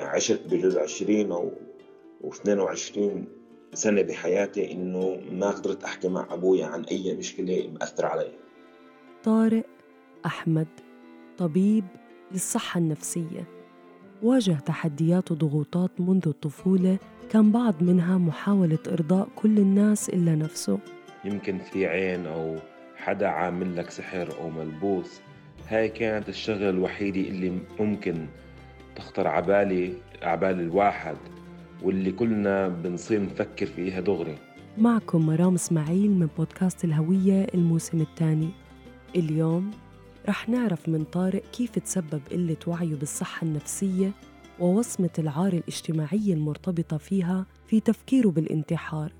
عشت بجوز 20 أو و22 سنة بحياتي إنه ما قدرت أحكي مع ابويا عن أي مشكلة مأثر علي. طارق أحمد طبيب للصحة النفسية واجه تحديات وضغوطات منذ الطفولة كان بعض منها محاولة إرضاء كل الناس إلا نفسه. يمكن في عين أو حدا عامل لك سحر أو ملبوس هاي كانت الشغلة الوحيدة اللي ممكن تخطر عبالي عبال الواحد واللي كلنا بنصير نفكر فيها دغري. معكم مرام إسماعيل من بودكاست الهوية الموسم الثاني. اليوم رح نعرف من طارق كيف تسبب قلة وعيه بالصحة النفسية ووصمة العار الاجتماعية المرتبطة فيها في تفكيره بالانتحار.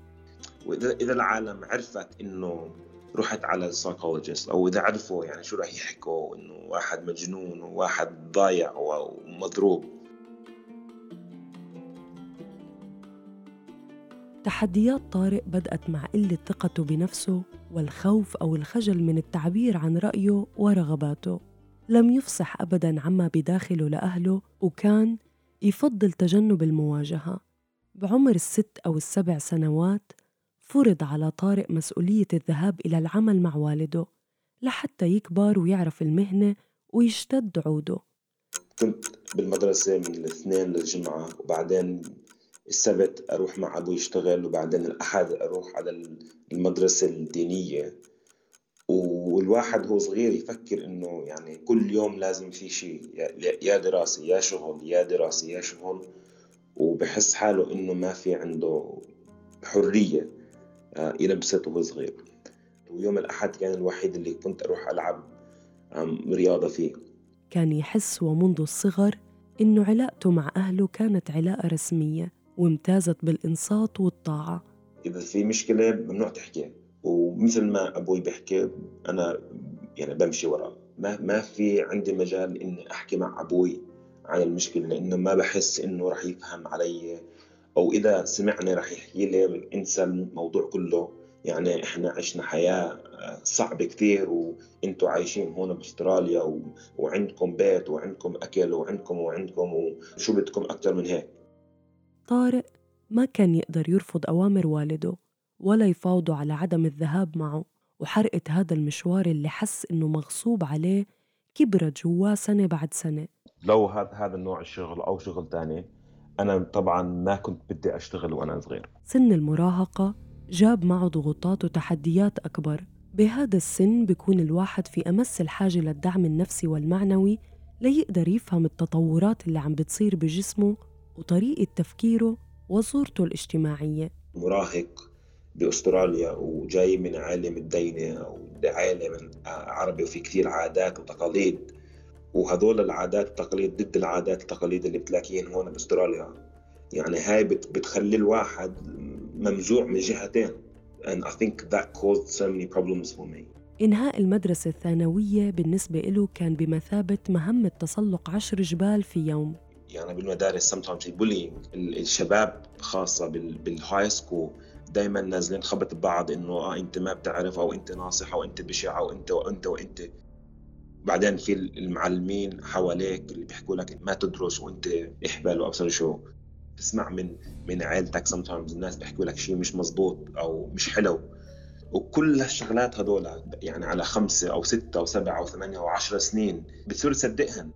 وإذا إذا العالم عرفت إنه رحت على السايكولوجيست أو إذا عرفوا يعني شو راح يحكوا إنه واحد مجنون وواحد ضايع ومضروب. تحديات طارق بدأت مع قلة ثقته بنفسه والخوف أو الخجل من التعبير عن رأيه ورغباته. لم يفصح أبداً عما بداخله لأهله وكان يفضل تجنب المواجهة. بعمر الست أو السبع سنوات فرض على طارق مسؤولية الذهاب إلى العمل مع والده لحتى يكبر ويعرف المهنة ويشتد عوده. كنت بالمدرسة من الاثنين للجمعة وبعدين السبت أروح مع أبوي يشتغل وبعدين الأحد أروح على المدرسة الدينية. والواحد هو صغير يفكر إنه يعني كل يوم لازم في شيء يا دراسة يا شغل يا دراسة يا شغل. وبحس حاله إنه ما في عنده حرية. يلبسته وهو صغير. ويوم الأحد كان الوحيد اللي كنت أروح ألعب رياضة فيه. كان يحس ومنذ الصغر إنه علاقته مع أهله كانت علاقة رسمية وامتازت بالإنصات والطاعة. إذا في مشكلة ممنوع تحكي. ومثل ما أبوي بيحكي أنا يعني بمشي وراه. ما ما في عندي مجال إني أحكي مع أبوي عن المشكلة لأنه ما بحس إنه رح يفهم علي أو إذا سمعني رح يحكي لي انسى الموضوع كله. يعني إحنا عشنا حياة آه، صعبة كثير وأنتم عايشين هون بأستراليا و... وعندكم بيت وعندكم أكل وعندكم وعندكم وشو بدكم أكثر من هيك؟ طارق ما كان يقدر يرفض أوامر والده ولا يفاوضه على عدم الذهاب معه. وحرقة هذا المشوار اللي حس إنه مغصوب عليه كبرت جواه سنة بعد سنة. لو هذا هذا النوع الشغل أو شغل تاني أنا طبعا ما كنت بدي أشتغل وأنا صغير. سن المراهقة جاب معه ضغوطات وتحديات أكبر. بهذا السن بيكون الواحد في أمس الحاجة للدعم النفسي والمعنوي ليقدر يفهم التطورات اللي عم بتصير بجسمه وطريقة تفكيره وصورته الاجتماعية. مراهق بأستراليا وجاي من عائله متدينه أو عائله من عربي وفي كثير عادات وتقاليد. وهذول العادات والتقاليد ضد العادات والتقاليد اللي بتلاقيهم هون بأستراليا. يعني هاي بتخلي الواحد ممزوع من جهتين. And I think that caused so many problems for me. إنهاء المدرسة الثانوية بالنسبة له كان بمثابة مهمة تسلق عشر جبال في يوم. يعني بالمدارس sometimes bullying. الشباب خاصة بال high school دائما نازلين خبط ببعض إنه آه أنت ما بتعرف أو أنت ناصح أو أنت بشع أو أنت وانت وأنت. بعدين في المعلمين حواليك اللي بيحكوا لك ما تدرس وانت احبل وابصر شو. تسمع من من عائلتك sometimes الناس بيحكوا لك شيء مش مزبوط أو مش حلو. وكل هالشغلات هدول يعني على خمسة أو ستة أو سبعة أو ثمانية أو عشرة سنين بتصير تصدقهن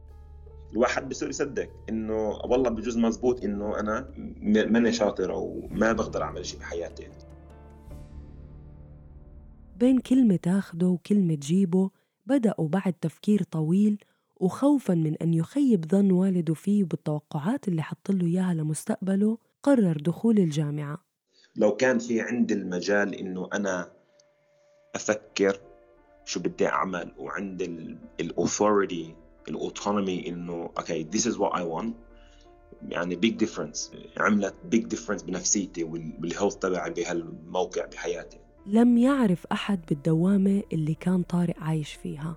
الواحد بصير يصدق إنه والله بجوز مزبوط إنه أنا ماني شاطر أو ما بقدر أعمل شيء بحياتي. بين كلمة تاخده وكلمة تجيبه بدأوا بعد تفكير طويل وخوفا من أن يخيب ظن والده فيه بالتوقعات اللي حط له إياها لمستقبله قرر دخول الجامعة. لو كان في عندي المجال إنه أنا أفكر شو بدي أعمل وعندي الأوثوريتي ال autonomy إنه okay this is what I want يعني big difference عملت big difference بنفسيتي وال health تبعي بهالموقع بحياتي. لم يعرف أحد بالدوامة اللي كان طارق عايش فيها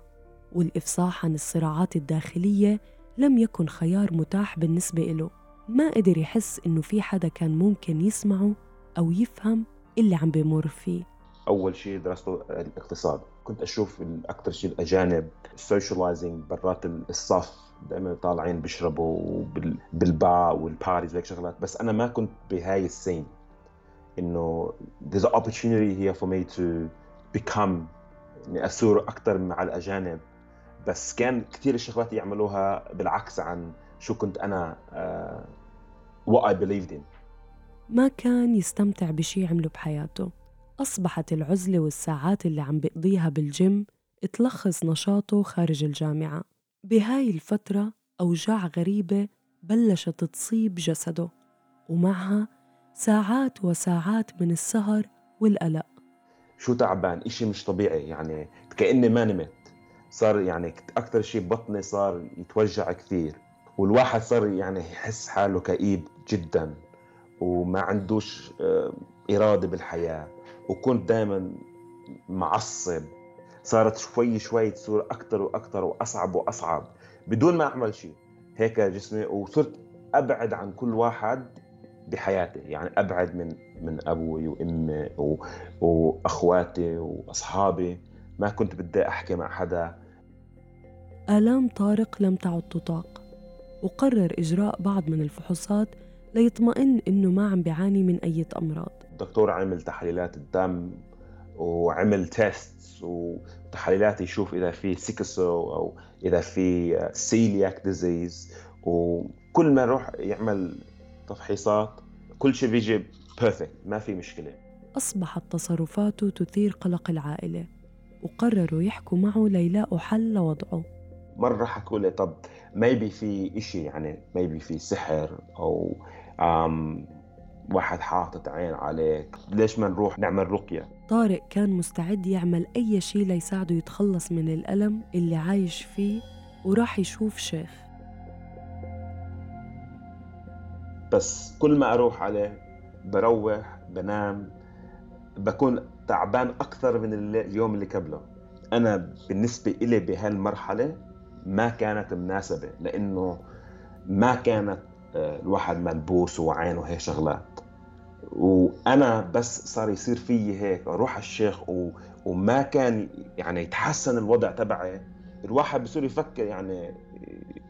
والإفصاح عن الصراعات الداخلية لم يكن خيار متاح بالنسبة له ما قدر يحس إنه في حدا كان ممكن يسمعه أو يفهم اللي عم بيمر فيه. أول شيء درسته الاقتصاد. كنت أشوف أكثر شيء الأجانب ال socializing برات الصف دائما طالعين بيشربوا بال pub وال bars وهيك شغلات. بس أنا ما كنت بهاي ال scene. إنه there's an opportunity here for me to become اني أثور أكثر مع الأجانب. بس كان كثير الشغلات يعملوها بالعكس عن شو كنت أنا uh, what I believed in. ما كان يستمتع بشي عمله بحياته. أصبحت العزلة والساعات اللي عم بقضيها بالجيم تلخص نشاطه خارج الجامعة. بهاي الفترة أوجاع غريبة بلشت تصيب جسده ومعها ساعات وساعات من السهر والقلق. شو تعبان؟ إشي مش طبيعي يعني كأني ما نمت صار يعني أكثر شيء بطني صار يتوجع كثير والواحد صار يعني يحس حاله كئيب جدا وما عندوش آه، إرادة بالحياة وكنت دائما معصب. صارت شوي شوي تصير أكثر وأكثر وأصعب وأصعب بدون ما أعمل شيء هيك جسمي وصرت أبعد عن كل واحد بحياتي يعني أبعد من من أبوي وأمي وأخواتي وأصحابي. ما كنت بدي أحكي مع حدا. آلام طارق لم تعد تطاق. وقرر إجراء بعض من الفحوصات ليطمئن إنه ما عم بيعاني من أي أمراض الدكتور عمل تحليلات الدم وعمل test وتحليلات يشوف إذا في سيكسو أو إذا في celiac disease وكل ما يروح يعمل تفحيصات كل شيء بيجي perfect ما في مشكلة. أصبحت تصرفاته تثير قلق العائلة وقرروا يحكوا معه ليلاقوا حل لوضعه مرة حكوا لي طب ميبي في إشي يعني ميبي في سحر أو واحد حاطط عين عليك ليش ما نروح نعمل رقية؟ طارق كان مستعد يعمل أي شيء ليساعده يتخلص من الألم اللي عايش فيه وراح يشوف شيخ. بس كل ما أروح عليه بروح بنام بكون تعبان أكثر من اليوم اللي قبله. أنا بالنسبة إلي بهالمرحلة ما كانت مناسبة لأنه ما كانت آه، الواحد ملبوس وعينه هيك شغلات. وأنا بس صار يصير فيي هيك أروح على الشيخ و... وما كان يعني يتحسن الوضع تبعي. الواحد بصير يفكر يعني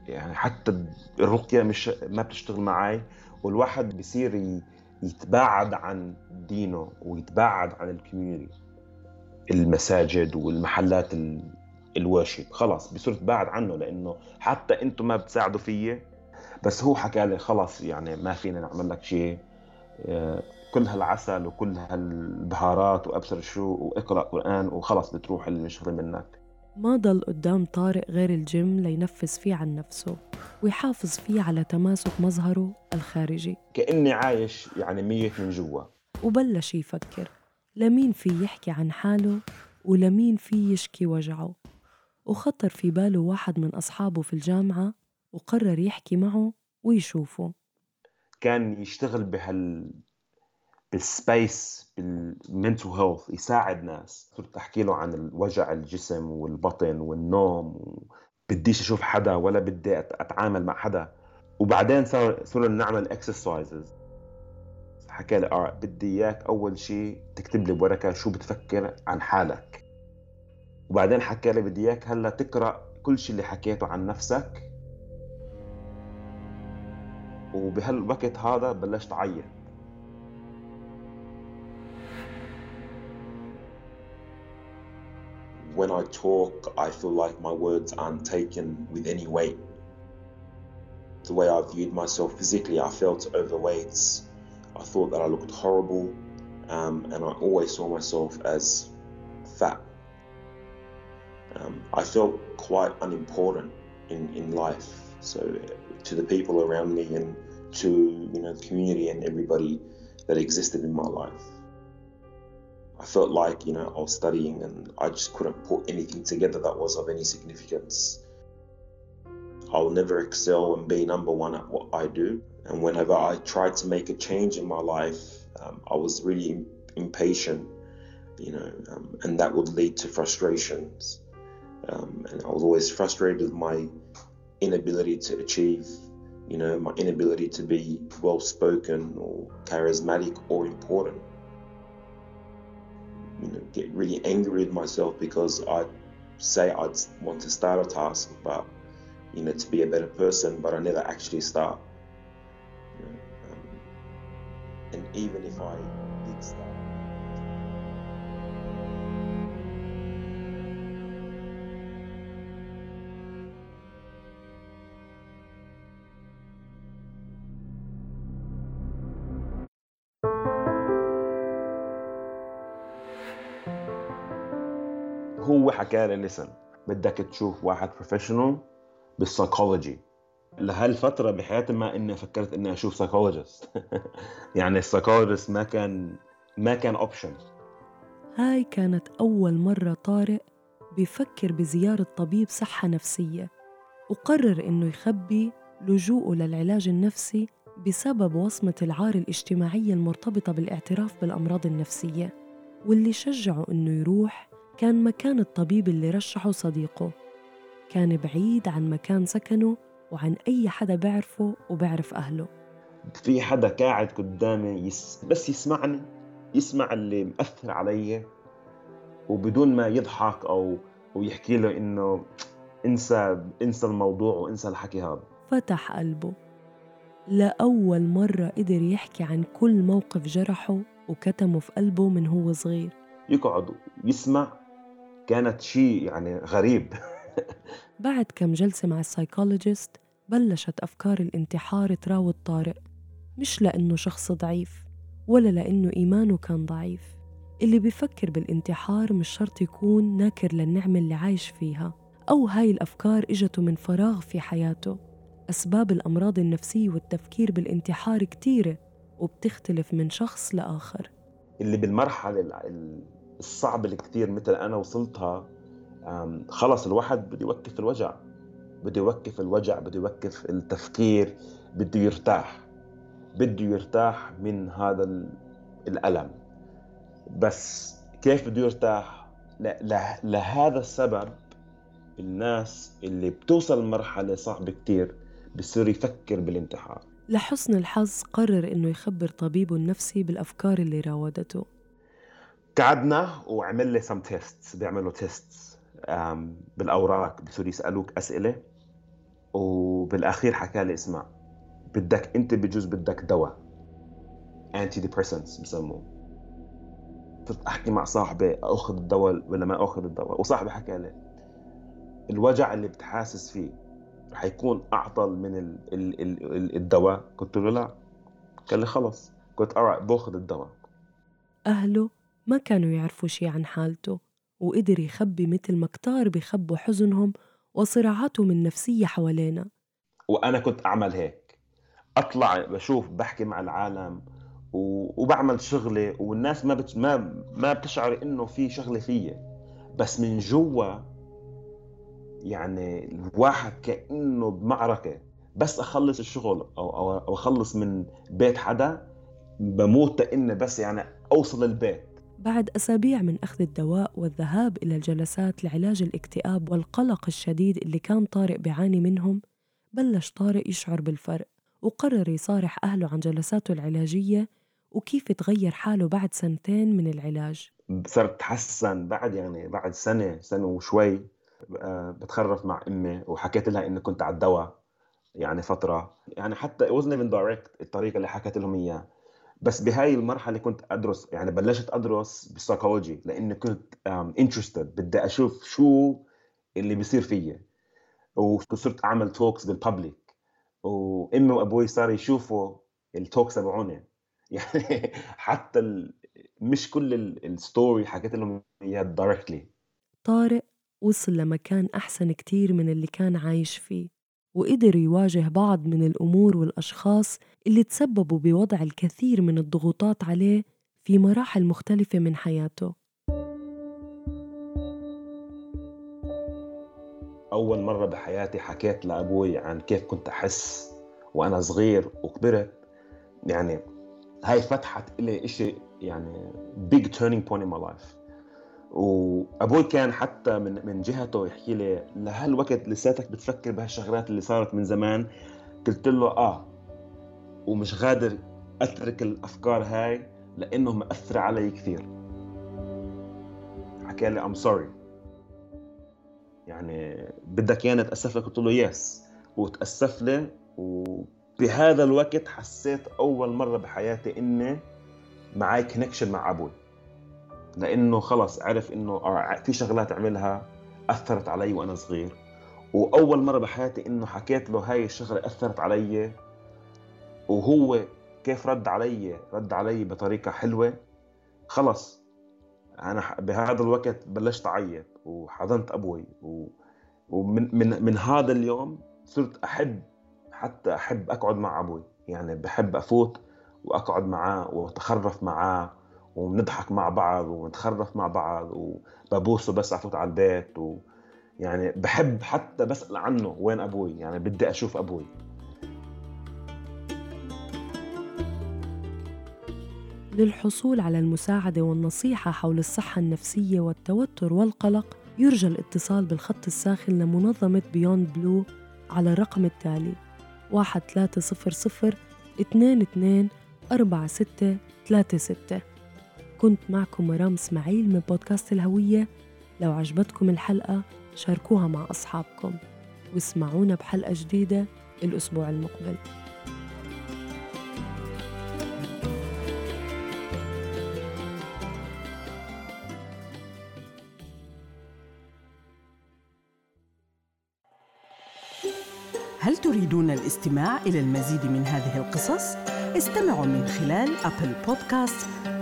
يعني حتى الرقية مش ما بتشتغل معي والواحد بصير يتباعد عن دينه ويتباعد عن ال community المساجد والمحلات ال worship. خلص بصير يتباعد عنه لأنه حتى أنتم ما بتساعدوا فيي. بس هو حكى لي خلص يعني ما فينا نعمل لك شيء. آه، كل هالعسل وكل هالبهارات وابصر شو وإقرأ قرآن وخلص بتروح المشغله منك. ما ضل قدام طارق غير الجيم لينفس فيه عن نفسه ويحافظ فيه على تماسك مظهره الخارجي. كأني عايش يعني ميت من جوا. وبلش يفكر لمين في يحكي عن حاله ولمين في يشكي وجعه؟ وخطر في باله واحد من أصحابه في الجامعة وقرر يحكي معه ويشوفه. كان يشتغل بهال بال space بال mental health يساعد ناس. صرت أحكي له عن الوجع الجسم والبطن والنوم بديش أشوف حدا ولا بدي أتعامل مع حدا. وبعدين صار صرنا نعمل اكسرسايزز حكى لي آه بدي إياك أول شيء تكتب لي بورقة شو بتفكر عن حالك. وبعدين حكى لي بدي إياك هلأ تقرأ كل شيء اللي حكيته عن نفسك. وبهالوقت هذا بلشت أعيط. When I talk, I feel like my words aren't taken with any weight. The way I viewed myself physically, I felt overweight. I thought that I looked horrible, um, and I always saw myself as fat. Um, I felt quite unimportant in, in life. So to the people around me and to you know the community and everybody that existed in my life. I felt like you know I was studying and I just couldn't put anything together that was of any significance. I'll never excel and be number one at what I do. And whenever I tried to make a change in my life, um, I was really impatient, you know, um, and that would lead to frustrations. Um, and I was always frustrated with my inability to achieve, you know, my inability to be well spoken or charismatic or important. You know, get really angry with myself because I say I'd want to start a task, but you know, to be a better person, but I never actually start. You know, um, and even if I did start. هو حكى لي listen بدك تشوف واحد professional بال psychology لهالفترة بحياتي ما إني فكرت إني أشوف psychologist يعني ال psychologist ما كان ما كان option هاي كانت أول مرة طارق بيفكر بزيارة طبيب صحة نفسية وقرر إنه يخبي لجوءه للعلاج النفسي بسبب وصمة العار الاجتماعية المرتبطة بالاعتراف بالأمراض النفسية واللي شجعه إنه يروح كان مكان الطبيب اللي رشحه صديقه. كان بعيد عن مكان سكنه وعن أي حدا بعرفه وبعرف أهله. في حدا قاعد قدامي يس... بس يسمعني يسمع اللي مأثر علي وبدون ما يضحك أو ويحكي له إنه انسى انسى الموضوع وانسى الحكي هذا. فتح قلبه. لأول مرة قدر يحكي عن كل موقف جرحه وكتمه في قلبه من هو صغير. يقعد يسمع كانت شيء يعني غريب. بعد كم جلسة مع ال psychologist بلشت أفكار الانتحار تراود طارق مش لأنه شخص ضعيف ولا لأنه إيمانه كان ضعيف. اللي بيفكر بالانتحار مش شرط يكون ناكر للنعمة اللي عايش فيها أو هاي الأفكار إجته من فراغ في حياته. أسباب الأمراض النفسية والتفكير بالانتحار كتيرة وبتختلف من شخص لآخر. اللي بالمرحلة ال- ال- الصعبه اللي كثير مثل أنا وصلتها خلص الواحد بده يوقف الوجع. بده يوقف الوجع بده يوقف التفكير بده يرتاح. بده يرتاح من هذا ال- الألم. بس كيف بده يرتاح؟ لهذا السبب الناس اللي بتوصل لمرحلة صعبة كتير بصير يفكر بالانتحار. لحسن الحظ قرر إنه يخبر طبيبه النفسي بالأفكار اللي راودته. قعدنا وعمل لي some test بيعملوا test بالأوراق بصيروا يسألوك أسئلة وبالأخير حكى لي اسمع بدك أنت بجوز بدك دواء antidepressants بسموه. صرت أحكي مع صاحبي أخذ الدواء ولا ما أخذ الدواء وصاحبي حكى لي الوجع اللي بتحاسس فيه رح يكون أعطل من ال ال ال ال الدواء. قلت له لا. قال لي خلص. قلت alright بأخذ الدواء. أهله ما كانوا يعرفوا شي عن حالته وقدر يخبي مثل ما كتار بيخبوا حزنهم وصراعاتهم النفسية حوالينا. وأنا كنت أعمل هيك. أطلع بشوف بحكي مع العالم. وبعمل شغلي والناس ما بت... ما ما بتشعر إنه في شغلة فيي بس من جوا يعني الواحد كأنه بمعركة. بس أخلص الشغل أو, أو أخلص من بيت حدا بموت إني بس يعني أوصل البيت. بعد أسابيع من أخذ الدواء والذهاب إلى الجلسات لعلاج الاكتئاب والقلق الشديد اللي كان طارق بيعاني منهم بلش طارق يشعر بالفرق وقرر يصارح أهله عن جلساته العلاجية وكيف تغير حاله بعد سنتين من العلاج. صرت اتحسن بعد يعني بعد سنة سنة وشوي آه، بتخرف مع أمي وحكيت لها إني كنت على الدواء يعني فترة. يعني حتى wasn't even direct الطريقة اللي حكيت لهم اياه بس بهاي المرحلة كنت أدرس يعني بلشت أدرس بالسايكولوجي لأني كنت interested بدي أشوف شو اللي بيصير فيي. وصرت أعمل talks بال public وإمي وأبوي صاروا يشوفوا ال talks تبعوني. يعني حتى ال... مش كل ال- ال story حكيت لهم إياها directly طارق وصل لمكان أحسن كتير من اللي كان عايش فيه. وقدر يواجه بعض من الأمور والأشخاص اللي تسببوا بوضع الكثير من الضغوطات عليه في مراحل مختلفة من حياته. أول مرة بحياتي حكيت لأبوي عن كيف كنت أحس وأنا صغير وكبرت. يعني هاي فتحت لي إشي يعني big turning point in my life. وأبوي كان حتى من من جهته يحكي لي لهالوقت لساتك بتفكر بهالشغلات اللي صارت من زمان؟ قلت له آه ومش قادر أترك الأفكار هاي لأنه مأثرة علي كثير. حكى لي I'm sorry يعني بدك ياني اتاسف لك؟ قلت له yes وتأسف لي وبهذا الوقت حسيت أول مرة بحياتي إني معي connection مع أبوي. لأنه خلص عرف إنه آه، في شغلات عملها أثرت علي وأنا صغير. وأول مرة بحياتي إنه حكيت له هاي الشغلة أثرت علي وهو كيف رد علي؟ رد علي بطريقة حلوة. خلص أنا بهذا الوقت بلشت أعيط وحضنت أبوي. ومن من من هذا اليوم صرت أحب حتى أحب أقعد مع أبوي. يعني بحب أفوت وأقعد معاه وأتخرف معاه. ونضحك مع بعض ونتخرف مع بعض وببوسه بس أفوت على البيت و يعني بحب حتى بسأل عنه وين أبوي يعني بدي أشوف أبوي. للحصول على المساعدة والنصيحة حول الصحة النفسية والتوتر والقلق يرجى الاتصال بالخط الساخن لمنظمة بيوند بلو على الرقم التالي 1300 22 4636 كنت معكم مرام إسماعيل من بودكاست الهوية لو عجبتكم الحلقة شاركوها مع أصحابكم واسمعونا بحلقة جديدة الأسبوع المقبل هل تريدون الاستماع إلى المزيد من هذه القصص؟ استمعوا من خلال أبل بودكاست،